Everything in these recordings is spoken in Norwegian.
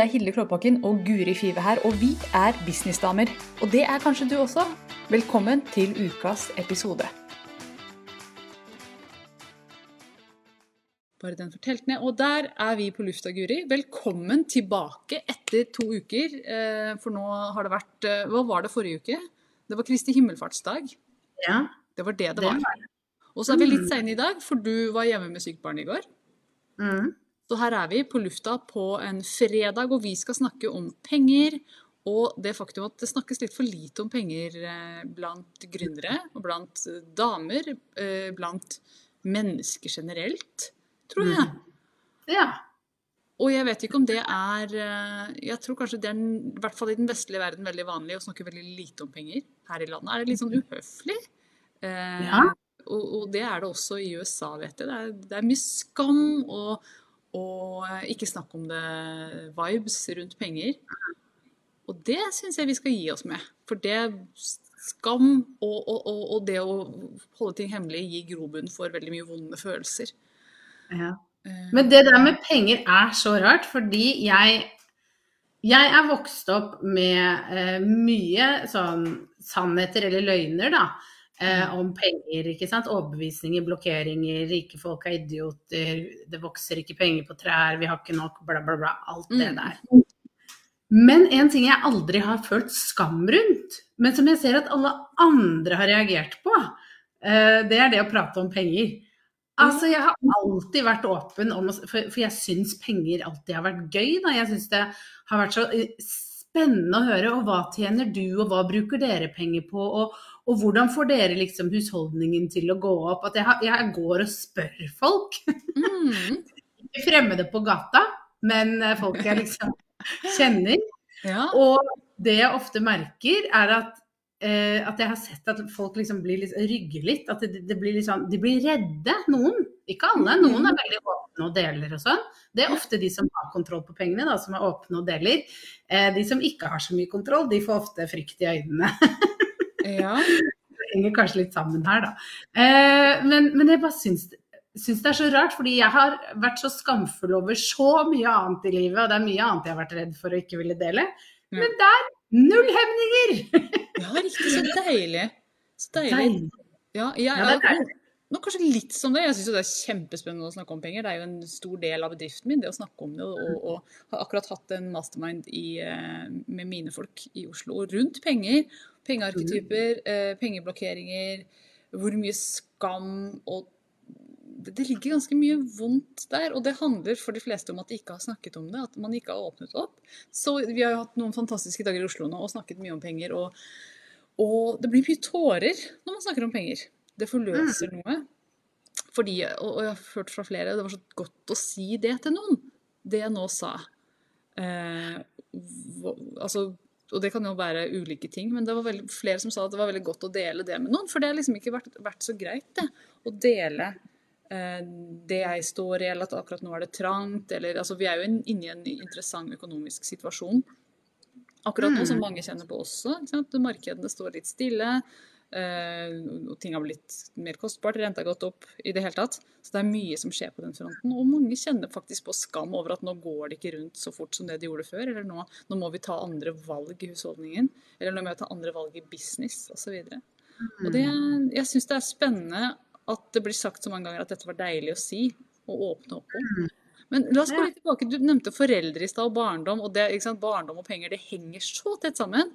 Det er Hilde Klåbakken og Guri Five her, og vi er businessdamer. Og det er kanskje du også. Velkommen til ukas episode. Bare den fortalt ned. Og der er vi på lufta, Guri. Velkommen tilbake etter to uker. Eh, for nå har det vært eh, Hva var det forrige uke? Det var Kristi himmelfartsdag. Ja. Det var det det var. Og så er vi litt seine i dag, for du var hjemme med sykt barn i går. Mm. Så her er vi på lufta på en fredag, og vi skal snakke om penger. Og det faktum at det snakkes litt for lite om penger eh, blant gründere og blant eh, damer, eh, blant mennesker generelt, tror jeg. Ja. Og jeg vet ikke om det er Jeg tror kanskje det er, i hvert fall i den vestlige verden, veldig vanlig å snakke veldig lite om penger her i landet. Er det litt sånn uhøflig? Eh, Ja. og, og det er det også i USA, vet jeg. Det er, det er mye skam og, og eh, ikke snakk om det vibes rundt penger. Og det syns jeg vi skal gi oss med. For det skam og, og, og, det å holde ting hemmelig gir grobunn for veldig mye vonde følelser. ja. Eh, Men det der med penger er så rart, fordi jeg jeg er vokst opp med eh, mye sånn sannheter eller løgner, da. Eh, om penger, ikke sant. Overbevisninger, blokkeringer, rike folk er idioter, det vokser ikke penger på trær, vi har ikke nok, bla, bla, bla. Alt det Mm. der. Men en ting jeg aldri har følt skam rundt, men som jeg ser at alle andre har reagert på, eh, det er det å prate om penger. Altså, jeg har alltid vært åpen om For, for jeg syns penger alltid har vært gøy, da. Jeg syns det har vært så eh, spennende å høre. Og hva tjener du, og hva bruker dere penger på? Og, og hvordan får dere liksom husholdningen til å gå opp? At jeg, har, jeg går og spør folk. mm, fremmede på gata, men eh, folk jeg liksom kjenner. ja. Og det jeg ofte merker, er at, eh, at jeg har sett at folk liksom blir litt, rygger litt. At det, det blir sånn, de blir redde, noen. Ikke alle. Noen er veldig åpne og deler og sånn. Det er ofte de som har kontroll på pengene, da, som er åpne og deler. Eh, de som ikke har så mye kontroll, de får ofte frykt i øynene. ja. Det henger kanskje litt sammen her, da. Eh, men, men jeg bare syns, syns det er så rart, fordi jeg har vært så skamfull over så mye annet i livet, og det er mye annet jeg har vært redd for å ikke ville dele. Ja. Men der, null hemninger! Ja, riktig. Så deilig. Så deilig. Deilig. Ja, jeg Ja, det er er nå kanskje litt som det. Jeg syns det er kjempespennende å snakke om penger. Det er jo en stor del av bedriften min, det å snakke om det. Og, og, og har akkurat hatt en mastermind i, eh, med mine folk i Oslo rundt penger. Pengearketyper, eh, pengeblokkeringer, hvor mye skam og det, det ligger ganske mye vondt der, og det handler for de fleste om at de ikke har snakket om det. At man ikke har åpnet opp. Så vi har jo hatt noen fantastiske dager i Oslo nå og snakket mye om penger. Og, og det blir mye tårer når man snakker om penger. Det forløser noe. Fordi, og, og jeg har hørt fra flere, det var så godt å si det til noen. Det jeg nå sa. Eh, altså, og det kan jo være ulike ting, men det var veldig, flere som sa at det var veldig godt å dele det med noen. For det har liksom ikke vært, vært så greit, det. Å dele eh, det jeg står i, eller at akkurat nå er det trangt. Eller, altså, vi er jo inne i en interessant økonomisk situasjon akkurat nå, som Mm. mange kjenner på også. Markedene står litt stille. Og ting har blitt mer kostbart, renta har gått opp i det hele tatt. Så det er mye som skjer på den fronten. Og mange kjenner faktisk på skam over at nå går det ikke rundt så fort som det de gjorde før. Eller nå, nå må vi ta andre valg i husholdningen. Eller nå må vi ta andre valg i business osv. Og det, jeg syns det er spennende at det blir sagt så mange ganger at dette var deilig å si og åpne opp om. Men la oss gå litt tilbake. Du nevnte foreldre i stad og barndom. og det, ikke sant? Barndom og penger det henger så tett sammen.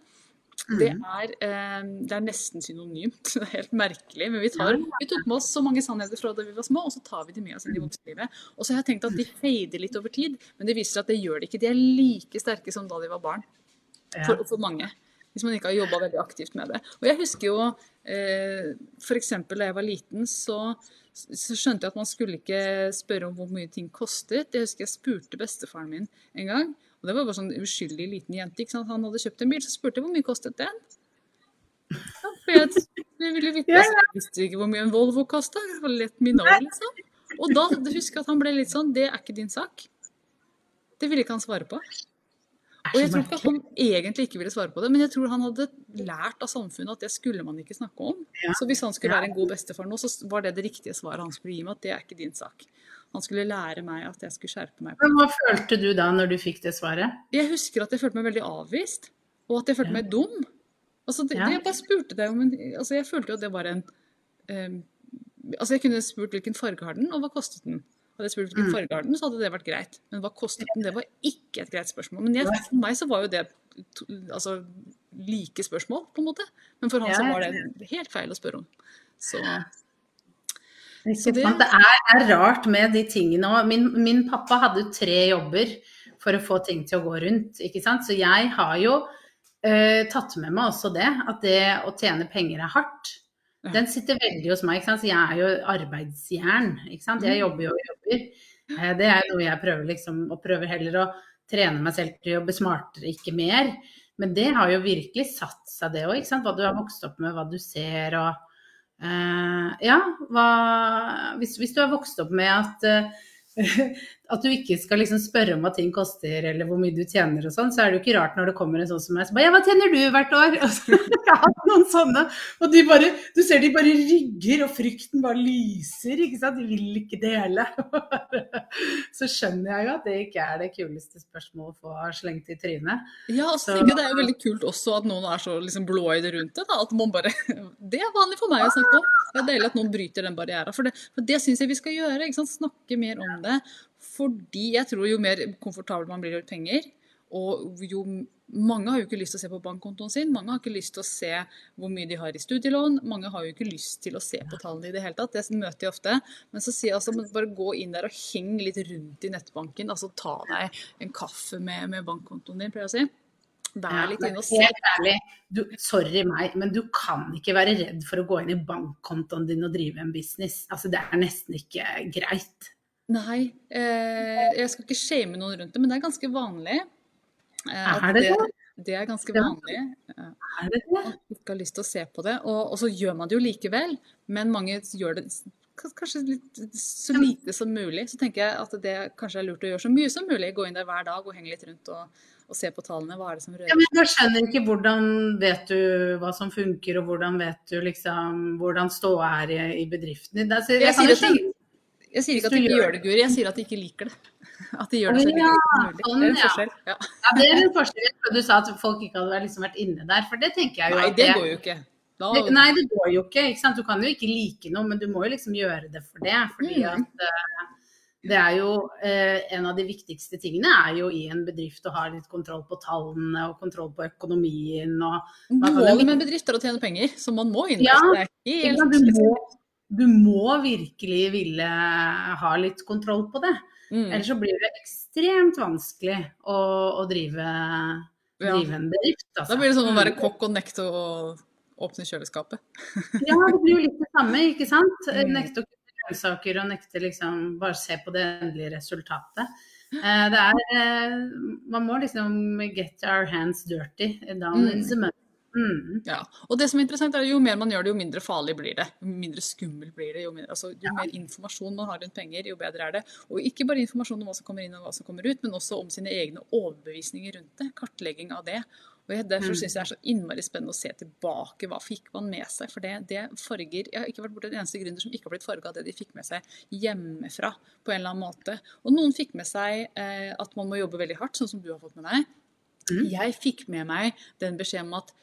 Det er, eh, det er nesten synonymt. Det er helt merkelig. Men vi, tar, vi tok med oss så mange sannheter fra da vi var små, og så tar vi de med oss inn i voksenlivet. Og så har jeg tenkt at de feider litt over tid, men det viser seg at det gjør de ikke. De er like sterke som da de var barn for, for mange. Hvis man ikke har jobba veldig aktivt med det. Og jeg husker jo eh, f.eks. da jeg var liten, så, så skjønte jeg at man skulle ikke spørre om hvor mye ting kostet. Jeg husker jeg spurte bestefaren min en gang. Og det var bare sånn uskyldig liten jente. ikke sant? Han hadde kjøpt en bil, så spurte jeg hvor mye kostet den. Ja, for jeg, jeg ville vite, jeg visste ikke hvor mye en Volvo kosta. Det var lett min år, liksom. Og da husker jeg at han ble litt sånn Det er ikke din sak. Det ville ikke han svare på. Og jeg tror ikke han egentlig ikke ville svare på det, men jeg tror han hadde lært av samfunnet at det skulle man ikke snakke om. Så hvis han skulle være en god bestefar nå, så var det det riktige svaret han skulle gi meg, at det er ikke din sak. Han skulle lære meg at jeg skulle skjerpe meg. Men hva følte du da når du fikk det svaret? Jeg husker at jeg følte meg veldig avvist, og at jeg følte Ja. meg dum. Altså, det, Ja. det, jeg bare spurte deg om en altså, Jeg følte jo at det var en um, Altså, jeg kunne spurt hvilken farge har den, og hva kostet den? Hadde jeg spurt hvilken Mm. farge har den, så hadde det vært greit. Men hva kostet den? Det var ikke et greit spørsmål. Men jeg, for meg så var jo det altså, like spørsmål, på en måte. Men for han Ja, så var det helt feil å spørre om. Så det- Det er, er rart med de tingene òg. Min, min pappa hadde jo tre jobber for å få ting til å gå rundt, ikke sant. Så jeg har jo uh, tatt med meg også det, at det å tjene penger er hardt. Den sitter veldig hos meg, ikke sant. Så jeg er jo arbeidsjern, ikke sant. Jeg jobber jo og jobber. Uh, det er noe jeg prøver liksom, og prøver heller å trene meg selv til å jobbe smartere, ikke mer. Men det har jo virkelig satt seg det òg. Hva du har vokst opp med, hva du ser og ja, hva, hvis, hvis du har vokst opp med at, eh, at du ikke skal liksom spørre om hva ting koster eller hvor mye du tjener og sånn, så er det jo ikke rart når det kommer en sånn som meg som bare Ja, hva tjener du hvert år? Og så, jeg har hatt noen sånne, og de bare Du ser de bare rygger, og frykten bare lyser, ikke sant? De vil ikke dele. Så skjønner jeg jo at det ikke er det kuleste spørsmålet å få slengt i trynet. Ja, altså, så jeg det er jo veldig kult også at noen er så liksom blåøyde rundt det. Da, at man bare, Det er vanlig for meg å snakke om. Det er deilig at noen bryter den barrieren. For det, for det syns jeg vi skal gjøre. Ikke sant? Snakke mer om det. Fordi jeg tror jo mer komfortabel man blir med penger, og jo mange har jo ikke lyst til å se på bankkontoen sin. Mange har ikke lyst til å se hvor mye de har i studielån. Mange har jo ikke lyst til å se på tallene i det hele tatt. Det møter jeg ofte. Men så sier jeg altså bare gå inn der og heng litt rundt i nettbanken. Altså ta deg en kaffe med, med bankkontoen din, pleier jeg å si. Vær litt inne og se. helt ærlig, du, sorry meg, men du kan ikke være redd for å gå inn i bankkontoen din og drive en business. Altså, det er nesten ikke greit. Nei, eh, jeg skal ikke shame noen rundt det, men det er ganske vanlig. Eh, Er det det? Det er ganske vanlig. Ja. Er det det? ikke har lyst til å se på det. Og, og så gjør man det jo likevel, men mange gjør det kanskje litt så lite som mulig. Så tenker jeg at det kanskje er lurt å gjøre så mye som mulig. Gå inn der hver dag og henge litt rundt og, og se på tallene. Hva er det som Ja, rører men jeg skjønner ikke hvordan vet du hva som funker, og hvordan vet du liksom hvordan ståa er i, i bedriften din. Altså, Jeg jeg kan sier jo at skjønne Jeg sier ikke at de ikke gjør det, Guri. Jeg sier at de ikke liker det. At de gjør det så ja, sånn, Det er en forskjell. Ja. ja, det er en forskjell. Du sa at folk ikke hadde liksom vært inne der, for det tenker jeg jo Nei, det går jo ikke. Da, nei, det går jo ikke. ikke? Du kan jo ikke like noe, men du må jo liksom gjøre det for det. Fordi Mm. at eh, det er jo eh, En av de viktigste tingene er jo i en bedrift å ha litt kontroll på tallene og kontroll på økonomien. og jo Målet med bedrifter er å tjene penger, så man må inn Ja. Det helt du, må, du må virkelig ville ha litt kontroll på det. Mm. Ellers så blir det ekstremt vanskelig å, å drive, Ja. en bedrift. Altså. Da blir det sånn å Mm. være kokk og nekte å åpne kjøleskapet. Ja, det blir jo litt det samme, ikke sant. Mm. Nekte å kutte grønnsaker og nekte liksom bare se på det endelige resultatet. Eh, det er eh, Man må liksom get our hands dirty down Mm. in the money. Mm. Ja. Og det som er interessant er at jo mer man gjør det, jo mindre farlig blir det. Jo mindre skummelt blir det. Jo, mindre, altså, jo mer informasjon man har rundt penger, jo bedre er det. Og ikke bare informasjon om hva som kommer inn og hva som kommer ut, men også om sine egne overbevisninger rundt det. Kartlegging av det. Og jeg, Derfor Mm. syns jeg det er så innmari spennende å se tilbake. Hva fikk man med seg? For det, det farger Jeg har ikke vært borti en eneste gründer som ikke har blitt farga av det de fikk med seg hjemmefra på en eller annen måte. Og noen fikk med seg eh, at man må jobbe veldig hardt, sånn som du har fått med deg. Mm. Jeg fikk med meg den beskjeden om at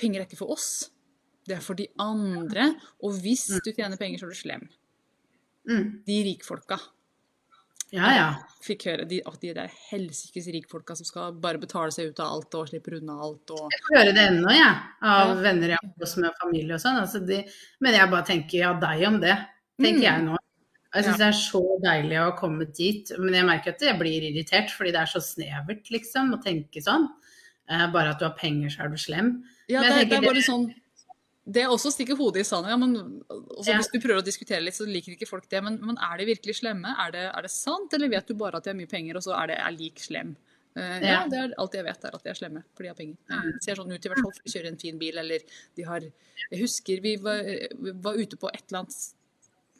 penger er ikke for oss, det er for de andre. Og hvis du tjener penger, så er du slem. Mm. De rikfolka Ja, ja. fikk høre de, at de der helsikes rikfolka som skal bare betale seg ut av alt og slipper unna alt og Jeg får høre det ennå, jeg. Av Ja. venner jeg har med familie og sånn. Altså de, men jeg bare tenker ja, deg om det. Tenker Mm. jeg nå. Jeg syns det er så deilig å ha kommet dit. Men jeg merker at jeg blir irritert, fordi det er så snevert, liksom, å tenke sånn. Eh, bare at du har penger, så er du slem. Ja, det, det er bare sånn det er også å stikke hodet i sanden. Ja, men også Ja. Hvis du prøver å diskutere litt, så liker ikke folk det. Men, men er de virkelig slemme? Er det, er det sant, eller vet du bare at de har mye penger, og så er det er lik slem? Uh, ja, Ja. det er alt jeg vet, er at de er slemme, for de har penger. Det ser sånn ut i hvert fall, for de kjører en fin bil, eller de har Jeg husker vi var, var ute på et eller annet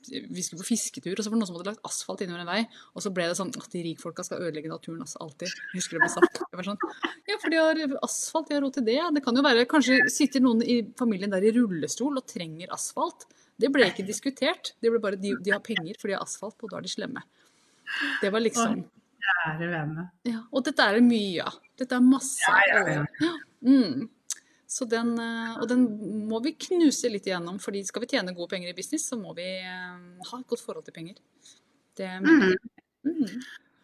vi skulle på fisketur, og så var det noen som hadde lagt asfalt innover en vei. Og så ble det sånn at de rikfolka skal ødelegge naturen altså, alltid. Jeg husker det ble sagt. Det var sånn, ja, for de har asfalt, de har råd til det. Det kan jo være Kanskje sitter noen i familien der i rullestol og trenger asfalt. Det ble ikke diskutert. Det ble bare de, de har penger, for de har asfalt, og da er de slemme. Det var liksom Kjære vene. ja, Og dette er det mye av. Dette er masse Ja, ja, ja. Ja. Mm. Så den, eh, og den må vi knuse litt igjennom, fordi skal vi tjene gode penger i business, så må vi eh, ha et godt forhold til penger. Det mener jeg. Mm.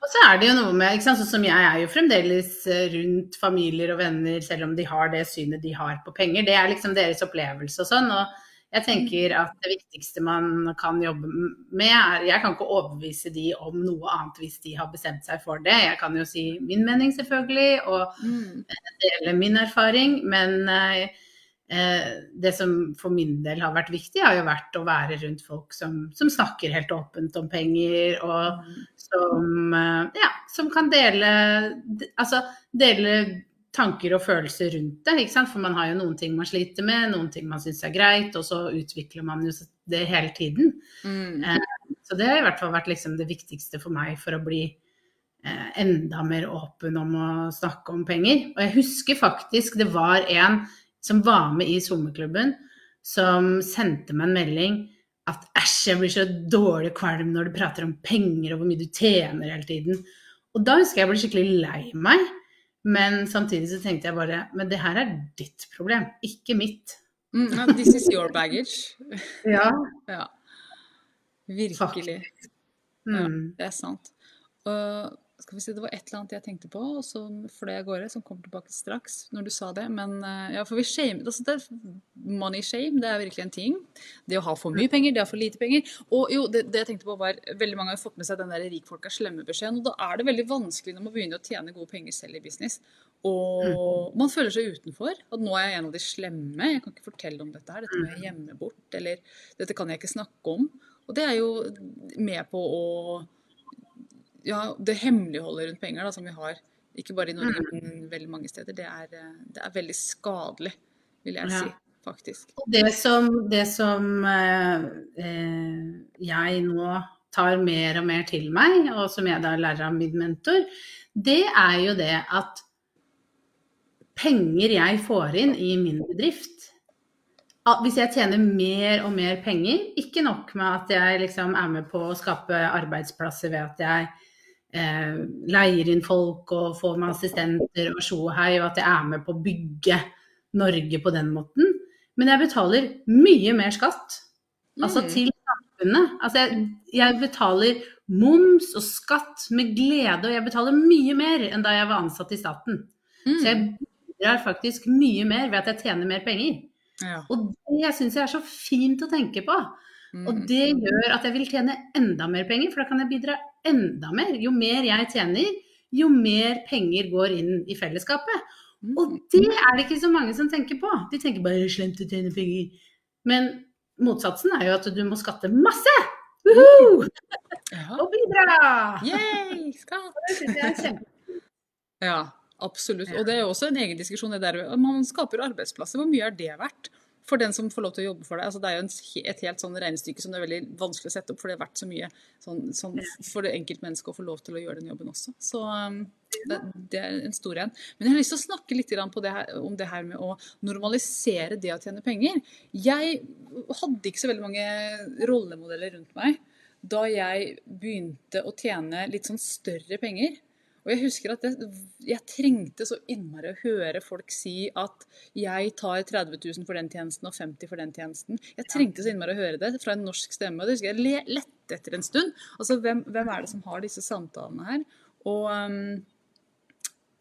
Og så er det jo noe med, sånn som jeg er jo fremdeles eh, rundt familier og venner, selv om de har det synet de har på penger. Det er liksom deres opplevelse og sånn. Og jeg tenker at det viktigste man kan jobbe med, er Jeg kan ikke overbevise de om noe annet hvis de har bestemt seg for det. Jeg kan jo si min mening, selvfølgelig, og Mm. dele min erfaring. Men eh, eh, det som for min del har vært viktig, har jo vært å være rundt folk som, som snakker helt åpent om penger, og som, eh, ja, som kan dele, altså, dele tanker og følelser rundt det. Ikke sant? For man har jo noen ting man sliter med, noen ting man syns er greit, og så utvikler man jo det hele tiden. Mm. Så det har i hvert fall vært liksom det viktigste for meg for å bli eh, enda mer åpen om å snakke om penger. Og jeg husker faktisk det var en som var med i sommerklubben, som sendte meg en melding at æsj, jeg blir så dårlig kvalm når du prater om penger og hvor mye du tjener hele tiden. Og da husker jeg jeg ble skikkelig lei meg. Men samtidig så tenkte jeg bare Men det her er ditt problem, ikke mitt. Mm. ja, This is your baggage. Ja. Ja. Virkelig. Ja, Mm. det er sant. Og skal vi si, Det var et eller annet jeg tenkte på, og så fløy jeg av gårde, som kommer tilbake straks når du sa det. Men eh, ja, for vi shame, altså det, money shame, det er virkelig en ting. Det å ha for mye penger, det å ha for lite penger. Og jo, det, det jeg tenkte på var, veldig mange har fått med seg den der rikfolk er slemme-beskjeden. Og da er det veldig vanskelig når man begynner å tjene gode penger selv i business. Og man føler seg utenfor. At nå er jeg en av de slemme. Jeg kan ikke fortelle om dette her. Dette må jeg gjemme bort. Eller dette kan jeg ikke snakke om. Og det er jo med på å ja, det hemmeligholdet rundt penger da, som vi har, ikke bare i Norge, men veldig mange steder, det er, eh, det er veldig skadelig, vil jeg Ja. si, faktisk. Det som, det som eh, eh, jeg nå tar mer og mer til meg, og som jeg da lærer av min mentor, det er jo det at penger jeg får inn i min bedrift Hvis jeg tjener mer og mer penger, ikke nok med at jeg liksom er med på å skape arbeidsplasser ved at jeg eh, leier inn folk og får meg assistenter og sjo og hei, og at jeg er med på å bygge Norge på den måten. Men jeg betaler mye mer skatt. Altså Mm. til samfunnet. Altså jeg, jeg betaler moms og skatt med glede, og jeg betaler mye mer enn da jeg var ansatt i staten. Mm. Så jeg bidrar faktisk mye mer ved at jeg tjener mer penger. Ja. Og det syns jeg er så fint å tenke på. Og Mm. det gjør at jeg vil tjene enda mer penger, for da kan jeg bidra enda mer. Jo mer jeg tjener, jo mer penger går inn i fellesskapet. Mm. Og det er det ikke så mange som tenker på. De tenker bare slemt å tjene penger'. Men motsatsen er jo at du må skatte masse! Woohoo! Ja. Og bidra! Yay, skatt! Ja, absolutt. Og det er jo også en egen diskusjon. Det der, man skaper arbeidsplasser. Hvor mye er det verdt? For den som får lov til å jobbe for deg. Altså, det er jo et helt sånn regnestykke som det er veldig vanskelig å sette opp, for det er verdt så mye sånn, sånn, for det enkeltmennesket å få lov til å gjøre den jobben også. Så um, det, det er en stor en. Men jeg har lyst til å snakke litt på det her, om det her med å normalisere det å tjene penger. Jeg hadde ikke så veldig mange rollemodeller rundt meg da jeg begynte å tjene litt sånn større penger. Og jeg husker at det, jeg trengte så innmari å høre folk si at jeg tar 30 000 for den tjenesten og 50 for den tjenesten. Jeg trengte så innmari å høre det fra en norsk stemme. og det husker jeg le, lette etter en stund. Altså, hvem, hvem er det som har disse samtalene her? Og um,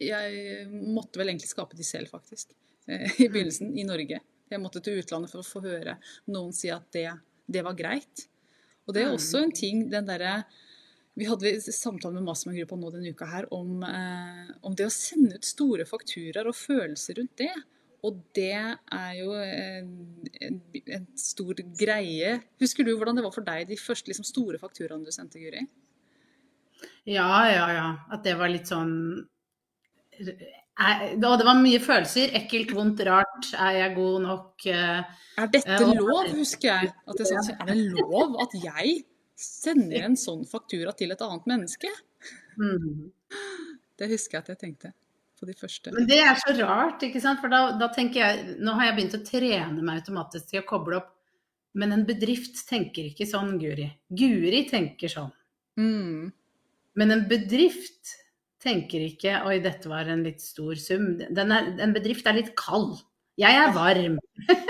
jeg måtte vel egentlig skape de selv, faktisk. eh, I begynnelsen, i Norge. Jeg måtte til utlandet for å få høre noen si at det, det var greit. Og det er også en ting, den derre vi hadde samtale med Mastermind-gruppa nå denne uka her om, eh, om det å sende ut store fakturaer og følelser rundt det. Og det er jo en, en, en stor greie. Husker du hvordan det var for deg, de første liksom, store fakturaene du sendte, Guri? Ja, ja, ja. At det var litt sånn Og det var mye følelser. Ekkelt, vondt, rart. Er jeg god nok? Eh, Er dette lov, husker jeg. At jeg sa, er det lov at jeg sender en sånn faktura til et annet menneske? mm. Det husker jeg at jeg tenkte på de første. Men det er så rart, ikke sant. For da, da tenker jeg Nå har jeg begynt å trene meg automatisk til å koble opp. Men en bedrift tenker ikke sånn, Guri. Guri tenker sånn. Mm. Men en bedrift tenker ikke oi, dette var en litt stor sum. Den er, en bedrift er litt kald. Jeg er varm.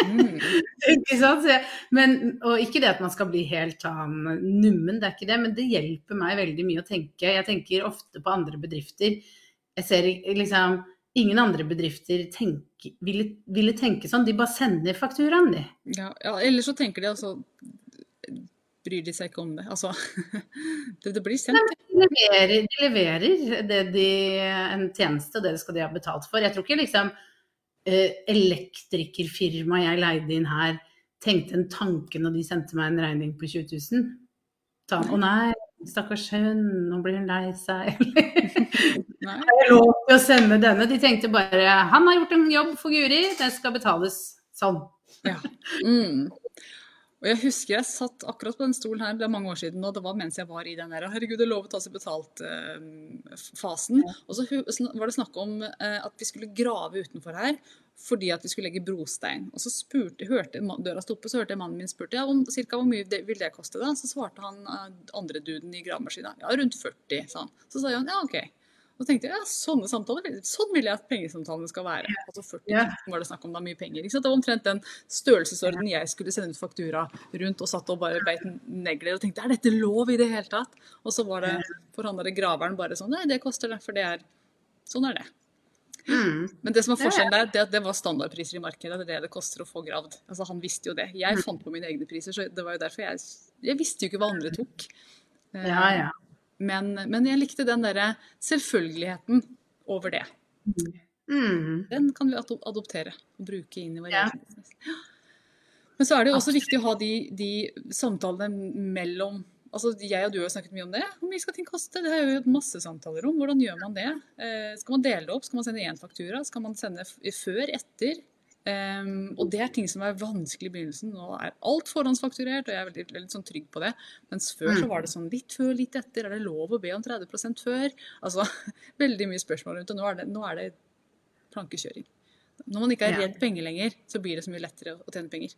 Mm. ikke sant? Men, og ikke det at man skal bli helt han, nummen, det er ikke det, men det hjelper meg veldig mye å tenke. Jeg tenker ofte på andre bedrifter. Jeg ser liksom Ingen andre bedrifter tenke, ville, ville tenke sånn. De bare sender fakturaen, de. Ja, ja, eller så tenker de altså Bryr de seg ikke om det. Altså Det, det blir sendt. De leverer, de leverer det de, en tjeneste, og det skal de ha betalt for. Jeg tror ikke liksom elektrikerfirmaet jeg leide inn her, tenkte en tanke når de sendte meg en regning på 20 000. Ta, å nei, stakkars hun, nå blir hun lei seg. Har jeg lov til å sende denne? De tenkte bare han har gjort en jobb for Guri, det skal betales sånn. Ja. Mm. Og jeg husker jeg satt akkurat på den stolen her, det er mange år siden, og det var mens jeg var i den der herregud, det er lov å ta seg betalt-fasen. og så var det snakk om eh, at vi skulle grave utenfor her fordi at vi skulle legge brostein. Og så spurte, hørte døra stoppe, så hørte mannen min spurte ja, om, cirka hvor mye det, vil det koste. da? Så svarte han eh, andre duden i gravemaskina ja, rundt 40, sa han. Så sa han ja, OK. Og så tenkte jeg ja, sånne samtaler, sånn vil jeg at pengesamtalene skal være. Altså 40 Ja. 000 var det snakk om, da mye penger. Det var omtrent den størrelsesorden jeg skulle sende ut faktura rundt, og satt og bare beit negler og tenkte er dette lov i det hele tatt? Og så var det for han der graveren bare sånn nei, det koster det, for det er Sånn er det. Mm. Men det som er- forskjellen der, det at det var standardpriser i markedet. Det er det det koster å få gravd. Altså Han visste jo det. Jeg fant på mine egne priser, så det var jo derfor jeg Jeg visste jo ikke hva andre tok. Eh, Ja, ja. Men, men jeg likte den derre selvfølgeligheten over det. Mm. Den kan vi adoptere og bruke inn i vår Ja. egen business. Ja. Men så er det jo også viktig å ha de, de samtalene mellom Altså, Jeg og du har snakket mye om det. Hvor mye skal ting koste? Det har jo hatt masse samtaler om. Hvordan gjør man det? Eh, skal man dele det opp? Skal man sende én faktura? Skal man sende før? Etter? Ehm, og det er ting som er vanskelig i begynnelsen. Nå er alt forhåndsfakturert, og jeg er veldig, veldig sånn trygg på det. Mens før så var det sånn litt før, litt etter. Er det lov å be om 30% før? Altså, veldig mye spørsmål rundt det. Nå er det, nå er det plankekjøring. Når man ikke er redd penger lenger, så blir det så mye lettere å tjene penger.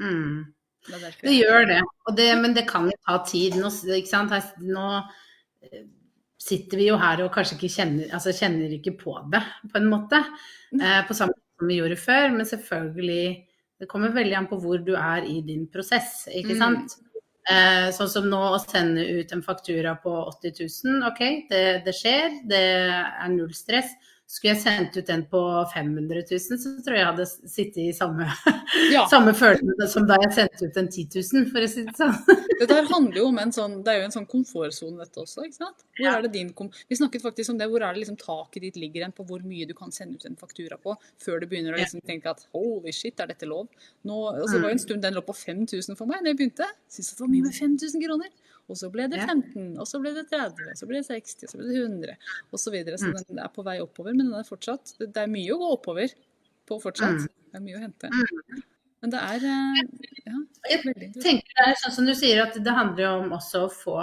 Mm. Det Det gjør det, og det, men det kan jo ta tid. Nå? Nå eh, sitter vi jo her og kanskje ikke kjenner, altså kjenner ikke på det, på en måte. Eh, på samme som vi gjorde før, men selvfølgelig Det kommer veldig an på hvor du er i din prosess, ikke Mm. Eh, sånn som nå å sende ut en faktura på 80 000, OK, det, det skjer, det er null stress. Skulle jeg sendt ut den på 500 000, så tror jeg jeg hadde sittet i samme Ja. samme følelse som da jeg sendte ut en 10 000, for å si det sånn. Dette her handler jo om en sånn, det er jo en sånn komfortsone dette også, ikke sant? Hvor er det din kom Vi snakket faktisk om det, hvor er det liksom taket ditt ligger hen på hvor mye du kan sende ut en faktura på, før du begynner å liksom tenke at holy shit, er dette lov? Nå, altså, det var jo en stund den lå på 5000 for meg da jeg begynte. Syns det var mye med 5000 kroner. Og så ble det 15, og så ble det 30, og så ble det 60, og så ble det 100, og så videre. Så Mm. den er på vei oppover, men den er fortsatt Det er mye å gå oppover på fortsatt. Mm. Det er mye å hente. Men det er eh, ja, Jeg tenker det er sånn som du sier, at det handler jo om også å få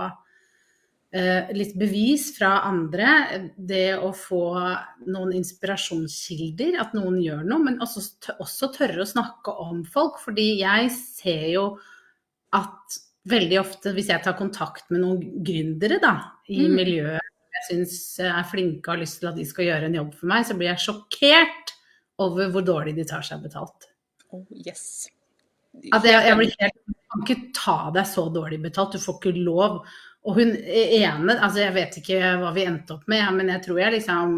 eh, litt bevis fra andre. Det å få noen inspirasjonskilder, at noen gjør noe. Men også, også tørre å snakke om folk. Fordi jeg ser jo at veldig ofte, hvis jeg tar kontakt med noen gründere da, i Mm. miljøet jeg syns er flinke og har lyst til at de skal gjøre en jobb for meg, så blir jeg sjokkert over hvor dårlig de tar seg betalt. Oh, yes. At jeg, jeg blir helt Du kan ikke ta deg så dårlig betalt, du får ikke lov. Og hun ene, altså jeg vet ikke hva vi endte opp med, men jeg tror jeg liksom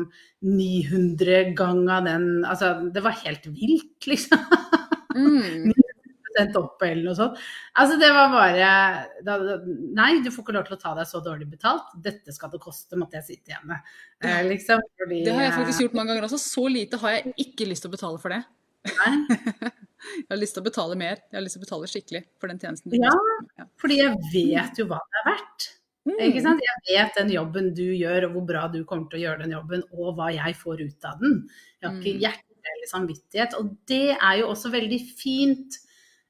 900 ganger den Altså det var helt vilt, liksom. Mm. Sendt opp eller noe sånt. Altså det var bare da, Nei, du får ikke lov til å ta deg så dårlig betalt. Dette skal det koste, måtte jeg sitte hjemme. Eh, liksom, fordi, Det har jeg faktisk gjort mange ganger også. Så lite har jeg ikke lyst til å betale for det. Nei. Jeg har lyst til å betale mer. Jeg har lyst til å betale skikkelig for den tjenesten. du Ja. Ja. Fordi jeg vet jo hva det er verdt. Mm. sant? Jeg vet den jobben du gjør, og hvor bra du kommer til å gjøre den jobben, og hva jeg får ut av den. Jeg har ikke Mm. hjerte eller samvittighet. Og det er jo også veldig fint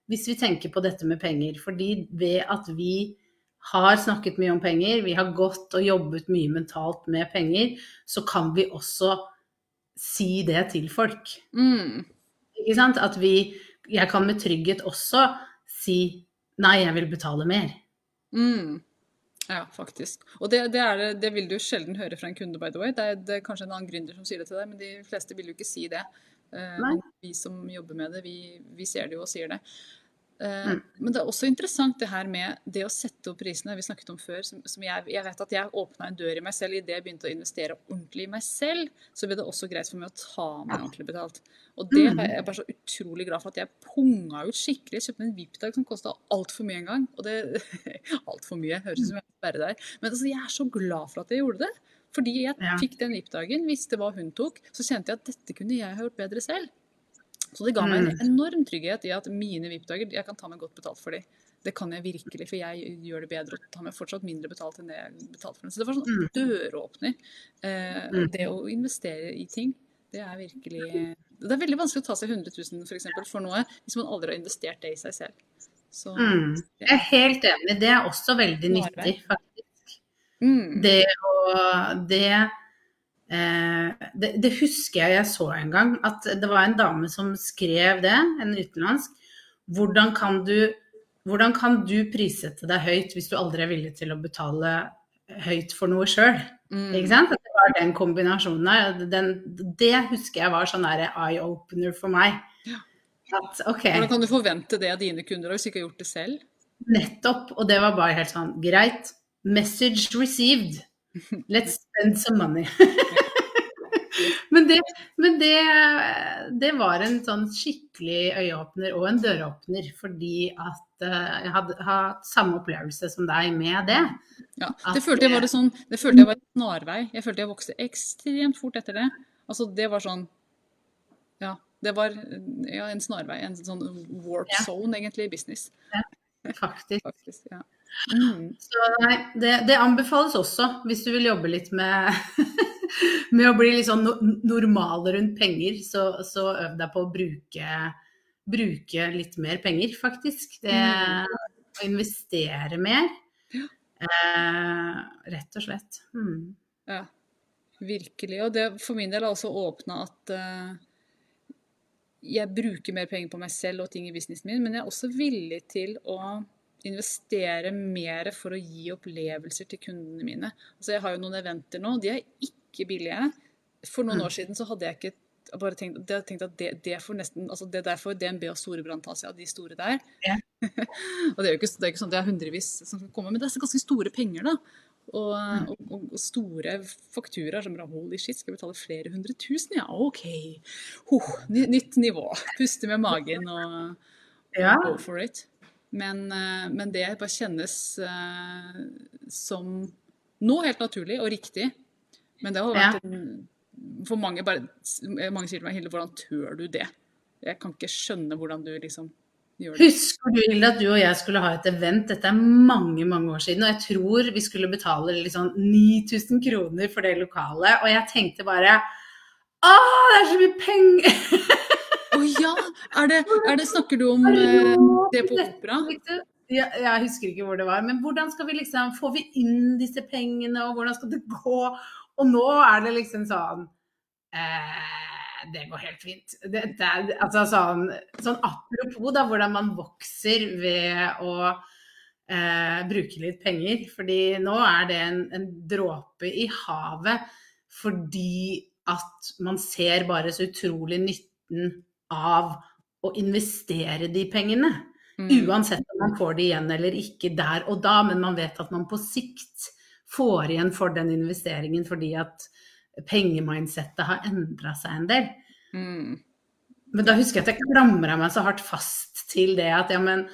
hvis vi tenker på dette med penger. Fordi ved at vi har snakket mye om penger, vi har gått og jobbet mye mentalt med penger, så kan vi også si det til folk. Mm. Ikke sant? At vi Jeg kan med trygghet også si nei, jeg vil betale mer. Mm. Ja, faktisk. Og det, det, er, det, vil du sjelden høre fra en kunde, by the way. Det er, det er, kanskje en annen gründer som sier det til deg, men de fleste vil jo ikke si det. Uh, vi som jobber med det, vi, vi, ser det jo og sier det. Uh, mm. Men det er også interessant det her med det å sette opp prisene vi snakket om før. Som, som jeg, jeg, vet at jeg åpna en dør i meg selv idet jeg begynte å investere ordentlig i meg selv. Så ble det også greit for meg å ta meg ordentlig betalt. Og det er jeg bare så utrolig glad for at jeg punga ut skikkelig. Kjøpte en VIP-dag som kosta altfor mye en gang. Og det Altfor mye, høres ut som jeg er sperre der. Men altså, jeg er så glad for at jeg gjorde det. Fordi jeg fikk den VIP-dagen, visste hva hun tok, så kjente jeg at dette kunne jeg ha gjort bedre selv. Så det ga meg en mm. enorm trygghet i at mine VIP-dager Jeg kan ta meg godt betalt for dem. Det kan jeg virkelig, for jeg gjør det bedre og tar meg fortsatt mindre betalt enn det jeg betalte for dem. Så det var sånn mm. døråpner. Eh, mm. det å investere i ting, det er virkelig Det er veldig vanskelig å ta seg 100 000 for, eksempel, for noe hvis man aldri har investert det i seg selv. Så, mm. Jeg er helt enig. Det er også veldig nyttig, faktisk. Mm. Det å det det, det, husker jeg jeg så en gang, at det var en dame som skrev det, en utenlandsk. Hvordan kan du, hvordan kan du prissette deg høyt hvis du aldri er villig til å betale høyt for noe sjøl? Mm. Ikke sant? Det var den kombinasjonen der. Den, det husker jeg var sånn eye-opener for meg. Ja. At, okay. Hvordan kan du forvente det av dine kunder hvis du ikke har gjort det selv? Nettopp. Og det var bare helt sånn greit. Message received. Let's spend some money. men, det, men det, det, var en sånn skikkelig øyeåpner og en døråpner, fordi at uh, jeg hadde hatt samme opplevelse som deg med det. Ja, det følte jeg var, det sånn, det følte jeg var en snarvei. Jeg følte jeg vokste ekstremt fort etter det. Altså, det var sånn Ja, det var ja, en snarvei. En sånn warp zone, egentlig, i business. Ja, faktisk. faktisk ja. Mm. Så nei, det, det, anbefales også hvis du vil jobbe litt med, med å bli litt sånn normal rundt penger. Så, så øv deg på å bruke, bruke, litt mer penger, faktisk. Det, mm. Å investere mer. Eh, rett og slett. Mm. Ja, virkelig. Og det for min del har også åpna at uh, jeg bruker mer penger på meg selv og ting i businessen min, men jeg er også villig til å investere mer for å gi opplevelser til kundene mine. Altså jeg har jo noen eventer nå, de er ikke billige. For noen mm. år siden så hadde jeg ikke bare tenkt, jeg tenkt at det, det, nesten, altså det er derfor DNB og Storebrand tar seg av de store der. Ja. og det er jo ikke, det er ikke sånn at det er hundrevis som skal komme, men det er ganske store penger, da. Og, mm. og, og, store fakturaer som bare Holy shit, skal jeg betale flere hundre tusen? Ja, OK. Huh, nytt nivå. Puste med magen og, og ja. go for it. Men, eh, men det bare kjennes uh, som noe helt naturlig og riktig. Men det har vært en, For mange bare, mange sier til meg Hilde, hvordan tør du det? Jeg kan ikke skjønne hvordan du liksom gjør det. Husker du Hilde at du og jeg skulle ha et event, dette er mange mange år siden, og jeg tror vi skulle betale liksom 9000 kroner for det lokalet, og jeg tenkte bare Å, det er så mye penger! Å oh, ja! Er det, er det, snakker du om eh, det på opera? Ja, jeg husker ikke hvor det var. Men hvordan skal vi liksom Får vi inn disse pengene, og hvordan skal det gå? Og nå er det liksom sånn eh, Det går helt fint. Det, det altså sånn, sånn, apropos da, hvordan man vokser ved å eh, bruke litt penger. Fordi nå er det en, en dråpe i havet fordi at man ser bare så utrolig nytten av å investere de pengene. Mm. Uansett om man får det igjen eller ikke der og da, men man vet at man på sikt får igjen for den investeringen fordi at pengemindsettet har endra seg en del. Mm. Men da husker jeg at jeg klamra meg så hardt fast til det at ja, men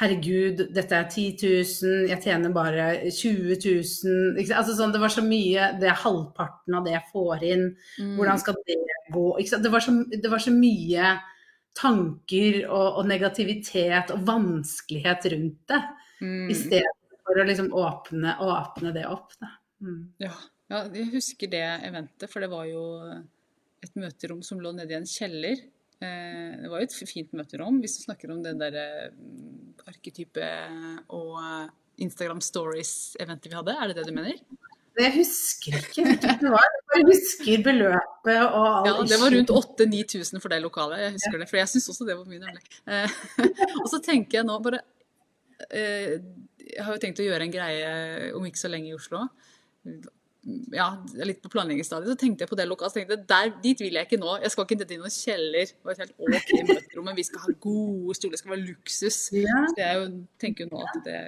herregud, dette er 10 000, jeg tjener bare 20 000. Altså, sånn, det var så mye, det er halvparten av det jeg får inn. Mm. Hvordan skal det gå? Det var, så, det, var så, mye tanker og, og, negativitet og vanskelighet rundt det. Mm. I stedet for å liksom åpne, åpne det opp. Mm. Ja. ja, jeg husker det eventet, for det var jo et møterom som lå nede i en kjeller. Eh, det var jo et fint møterom hvis du snakker om det der eh, arketype og Instagram Stories-eventet vi hadde. Er det det du mener? Jeg husker ikke det var. Jeg husker beløpet og alt. Ja, det var rundt 8000-9000 for det lokalet. Jeg husker det, for jeg syns også det var mye, nemlig. Eh, og så tenker jeg nå bare jeg har jo tenkt å gjøre en greie om ikke så lenge i Oslo. Ja, litt på planleggingsstadiet, så tenkte jeg på det lokalt. Tenkte der, dit vil jeg ikke nå. Jeg skal ikke ned i noen kjeller og et helt OK møterom, men vi skal ha gode stoler, det skal være luksus. Ja. Så jeg jo, tenker jo nå at det,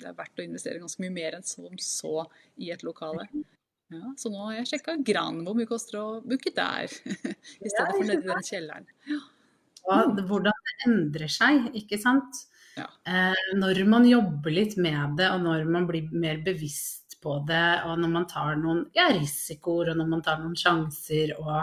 det, er verdt å investere ganske mye mer enn som så i et lokale. Ja, så nå har jeg sjekka Gran, hvor mye koster det å booke der, i stedet for nedi den kjelleren. Ja. Hvordan det endrer seg, ikke sant. Ja. Eh, når man jobber litt med det, og når man blir mer bevisst på det, og når man tar noen ja, risikoer, og når man tar noen sjanser, og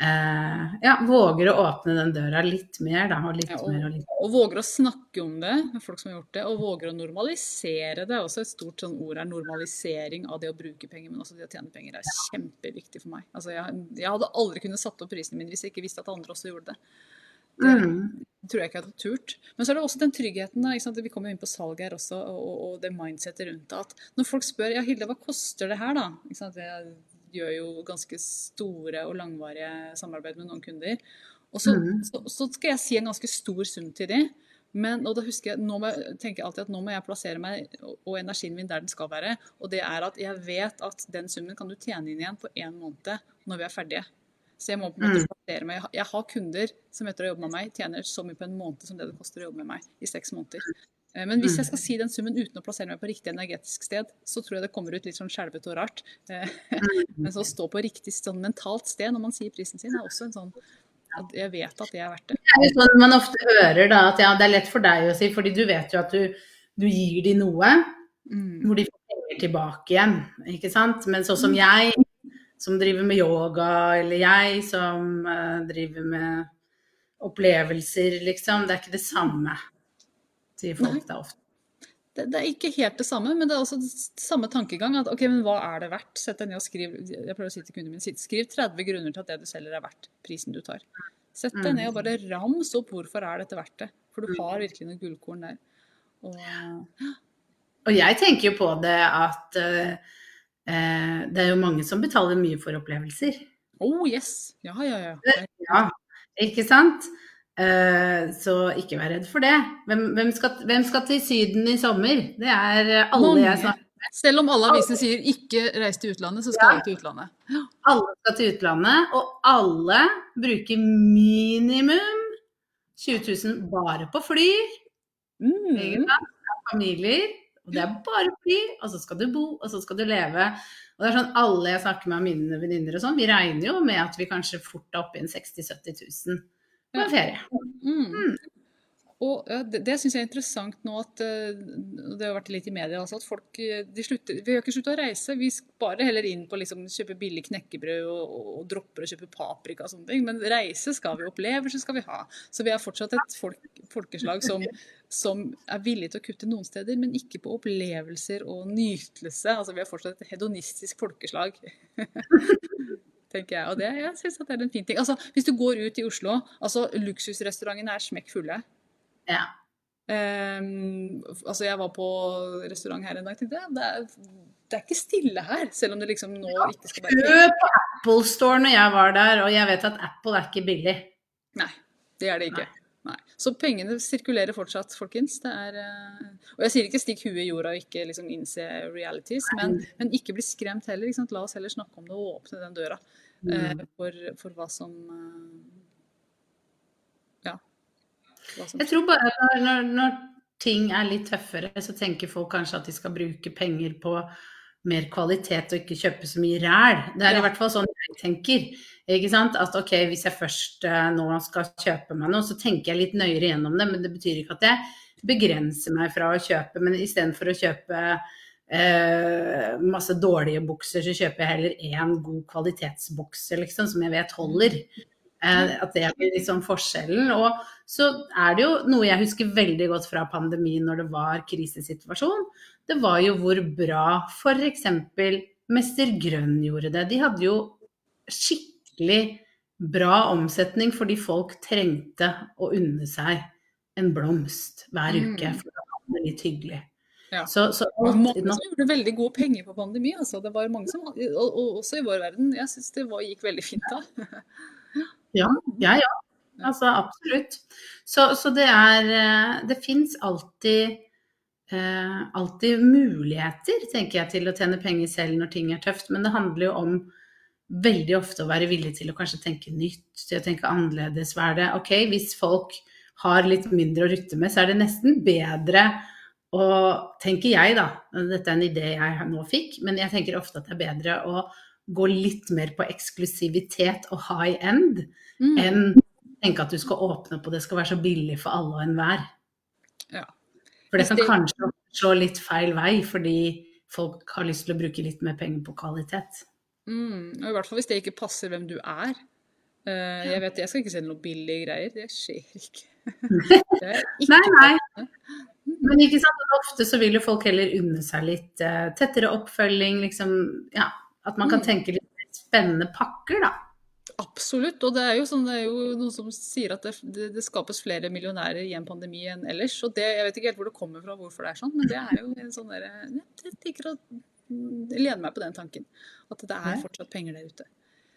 eh, ja, våger å åpne den døra litt mer, da, og litt Ja, og- mer og litt Og våger å snakke om det med folk som har gjort det, og våger å normalisere det. Også et stort sånn ord er normalisering av det å bruke penger, men også det å tjene penger er kjempeviktig for meg. Altså, jeg, jeg hadde aldri kunnet satt opp prisene mine hvis jeg ikke visste at andre også gjorde det. Det Mm. tror jeg ikke jeg hadde turt. Men så er det også den tryggheten, da, vi kommer jo inn på salg her også, og, og, det mindsetet rundt det. At når folk spør ja Hilde, hva koster det her, da? Ikke sant? Jeg gjør jo ganske store og langvarige samarbeid med noen kunder. Og så, mm. så, så skal jeg si en ganske stor sum til de. Men, og da husker jeg, nå må jeg, tenker jeg alltid at nå må jeg plassere meg og, og energien min der den skal være. Og det er at jeg vet at den summen kan du tjene inn igjen på én måned når vi er ferdige. Så jeg må på en måte Mm. plassere meg. Jeg har kunder som etter å jobbe med meg, tjener så mye på en måned som det det koster å jobbe med meg i seks måneder. Eh, Men hvis jeg skal si den summen uten å plassere meg på riktig energetisk sted, så tror jeg det kommer ut litt sånn skjelvete og rart. Eh, Men så å stå på riktig sånn mentalt sted når man sier prisen sin, er også en sånn at jeg vet at det er verdt det. Det er jo sånn man ofte hører da, at ja, det er lett for deg å si, fordi du vet jo at du, du gir de noe Mm. hvor de får penger tilbake igjen, ikke sant? Men sånn som jeg, som driver med yoga, eller jeg som eh, driver med opplevelser, liksom, det er ikke det samme, sier folk Nei. da ofte. Det, det er ikke helt det samme, men det er også samme tankegang. at ok, men Hva er det verdt? Sett deg ned og skriv jeg prøver å si til kundene mine, skriv 30 grunner til at det du selger er verdt prisen du tar. Sett deg Mm. ned og bare rams opp hvorfor er dette verdt det. For du har virkelig noen gullkorn der. Og, Og jeg tenker jo på det at eh, det er jo mange som betaler mye for opplevelser. oh yes! Ja, ja, ja. Ja, ikke sant? Eh, så ikke vær redd for det. Hvem, hvem, skal, hvem skal til Syden i sommer? Det er alle alle jeg snakker snakker Selv om alle avisene sier 'ikke reis til utlandet', så skal alle til utlandet. Alle skal til utlandet, og alle bruker minimum 20 000 bare på fly. Mm. Er familier, og det er bare fly, og så skal du bo, og så skal du leve. Og det er sånn alle jeg snakker med av mine venninner og sånn, vi regner jo med at vi kanskje fort er oppe i en 60 000-70 000 på en ferie. Mm. Og Det, det syns jeg er interessant nå at eh, Det har vært litt i media altså at folk eh, de slutter, Vi har ikke sluttet å reise. Vi sparer heller inn på liksom kjøpe billig knekkebrød og, og, og dropper å kjøpe paprika og sånne ting. Men reise skal vi, opplevelser skal vi ha. Så vi er fortsatt et folk, folkeslag som, som er villig til å kutte noen steder, men ikke på opplevelser og nytelse. Altså Vi er fortsatt et hedonistisk folkeslag. tenker jeg. Og det, jeg synes at det er en fin ting. Altså, Hvis du går ut i Oslo, altså luksusrestaurantene er smekk fulle. Ja. Um, altså Jeg var på restaurant her en dag og tenkte det, er, det er ikke stille her, selv om det liksom nå ikke skal være Kø på Apple Store når jeg var der, og jeg vet at Apple er ikke billig. Nei, det er det ikke. Nei. Så pengene sirkulerer fortsatt, folkens. Det er, uh... og jeg sier ikke stikk huet i jorda og ikke liksom innse realities, men, men ikke bli skremt heller. La oss heller snakke om det og åpne den døra uh, for, for hva som uh Jeg tror bare at når, når, ting er litt tøffere, så tenker folk kanskje at de skal bruke penger på mer kvalitet og ikke kjøpe så mye ræl. Det er Ja. i hvert fall sånn jeg tenker. Ikke sant? At ok, hvis jeg først eh, nå skal kjøpe meg noe, så tenker jeg litt nøyere gjennom det. Men det betyr ikke at jeg begrenser meg fra å kjøpe. Men istedenfor å kjøpe eh, masse dårlige bukser, så kjøper jeg heller én god kvalitetsbukse, liksom, som jeg vet holder. Eh, at det blir liksom forskjellen. Og så er det jo noe jeg husker veldig godt fra pandemien når det var krisesituasjon. Det var jo hvor bra f.eks. Mester Grønn gjorde det. De hadde jo skikkelig bra omsetning fordi folk trengte å unne seg en blomst hver Mm. uke. For det var litt hyggelig. Ja. Så, så Og mange som gjorde veldig gode penger på pandemi. Altså. Det var mange som, og, og også i vår verden. Jeg syns det var, gikk veldig fint da. Ja, ja, ja. Altså absolutt. Så, så det er eh, Det fins alltid eh, alltid muligheter, tenker jeg, til å tjene penger selv når ting er tøft. Men det handler jo om veldig ofte å være villig til å kanskje tenke nytt, til å tenke annerledes. Hva er det? Ok, hvis folk har litt mindre å rutte med, så er det nesten bedre å, tenker jeg da, dette er en idé jeg nå fikk, men jeg tenker ofte at det er bedre å gå litt mer på eksklusivitet og high end Mm. enn tenke at du skal åpne opp og det skal være så billig for alle og enhver. Ja. For det kan det- kanskje slå litt feil vei, fordi folk har lyst til å bruke litt mer penger på kvalitet. Mm, og I hvert fall hvis det ikke passer hvem du er. Eh, jeg vet, jeg skal ikke selge noe billige greier. Det skjer ikke. det ikke Nei, nei. Men ikke sant, ofte så vil jo folk heller unne seg litt uh, tettere oppfølging, liksom, ja, at man kan Mm. tenke litt spennende pakker, da. Absolutt. Og det er jo, sånn, det er jo noen som sier at det, det, det skapes flere millionærer i en pandemi enn ellers. Og det, jeg vet ikke helt hvor det kommer fra, hvorfor det er sånn, men det er jo en sånn derre ja, Jeg liker å lene meg på den tanken. At det er fortsatt penger der ute.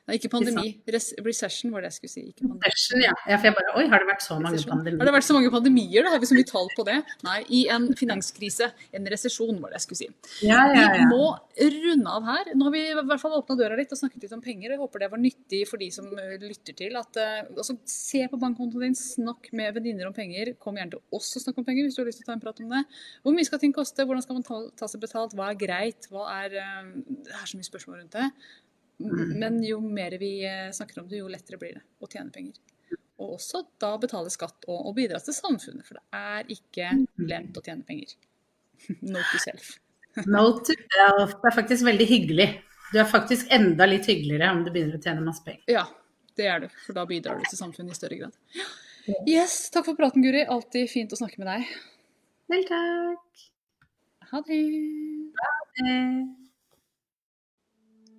Nei, ikke pandemi. Recession var det jeg skulle si. Ikke pandemi. Recession, ja. ja. For jeg bare Oi, har det vært så mange pandemier? Har det vært så mange pandemier? Da har vi så mye tall på det. Nei, i en finanskrise. En resesjon, var det jeg skulle si. Ja, ja, Vi må runde av her. Nå har vi i hvert fall åpna døra litt og snakket litt om penger. Jeg håper det var nyttig for de som eh, lytter til. At, eh, altså, se på bankkontoen din, snakk med venninner om penger. Kom gjerne til oss og snakk om penger hvis du har lyst til å ta en prat om det. Hvor mye skal ting koste? Hvordan skal man ta, ta seg betalt? Hva er greit? Hva er eh, Det er så mye spørsmål rundt det. Mm. Men jo mer vi eh, snakker om det, jo lettere blir det å tjene penger. Og også da betale skatt og, og bidra til samfunnet, for det er ikke lent å tjene penger. Note to self. Note to self. Det er faktisk veldig hyggelig. Du er faktisk enda litt hyggeligere om du begynner å tjene masse penger. Ja, det er du, for da bidrar du til samfunnet i større grad. Yes, takk for praten, Guri. Alltid fint å snakke med deg. Vel, takk. Ha det. Eh.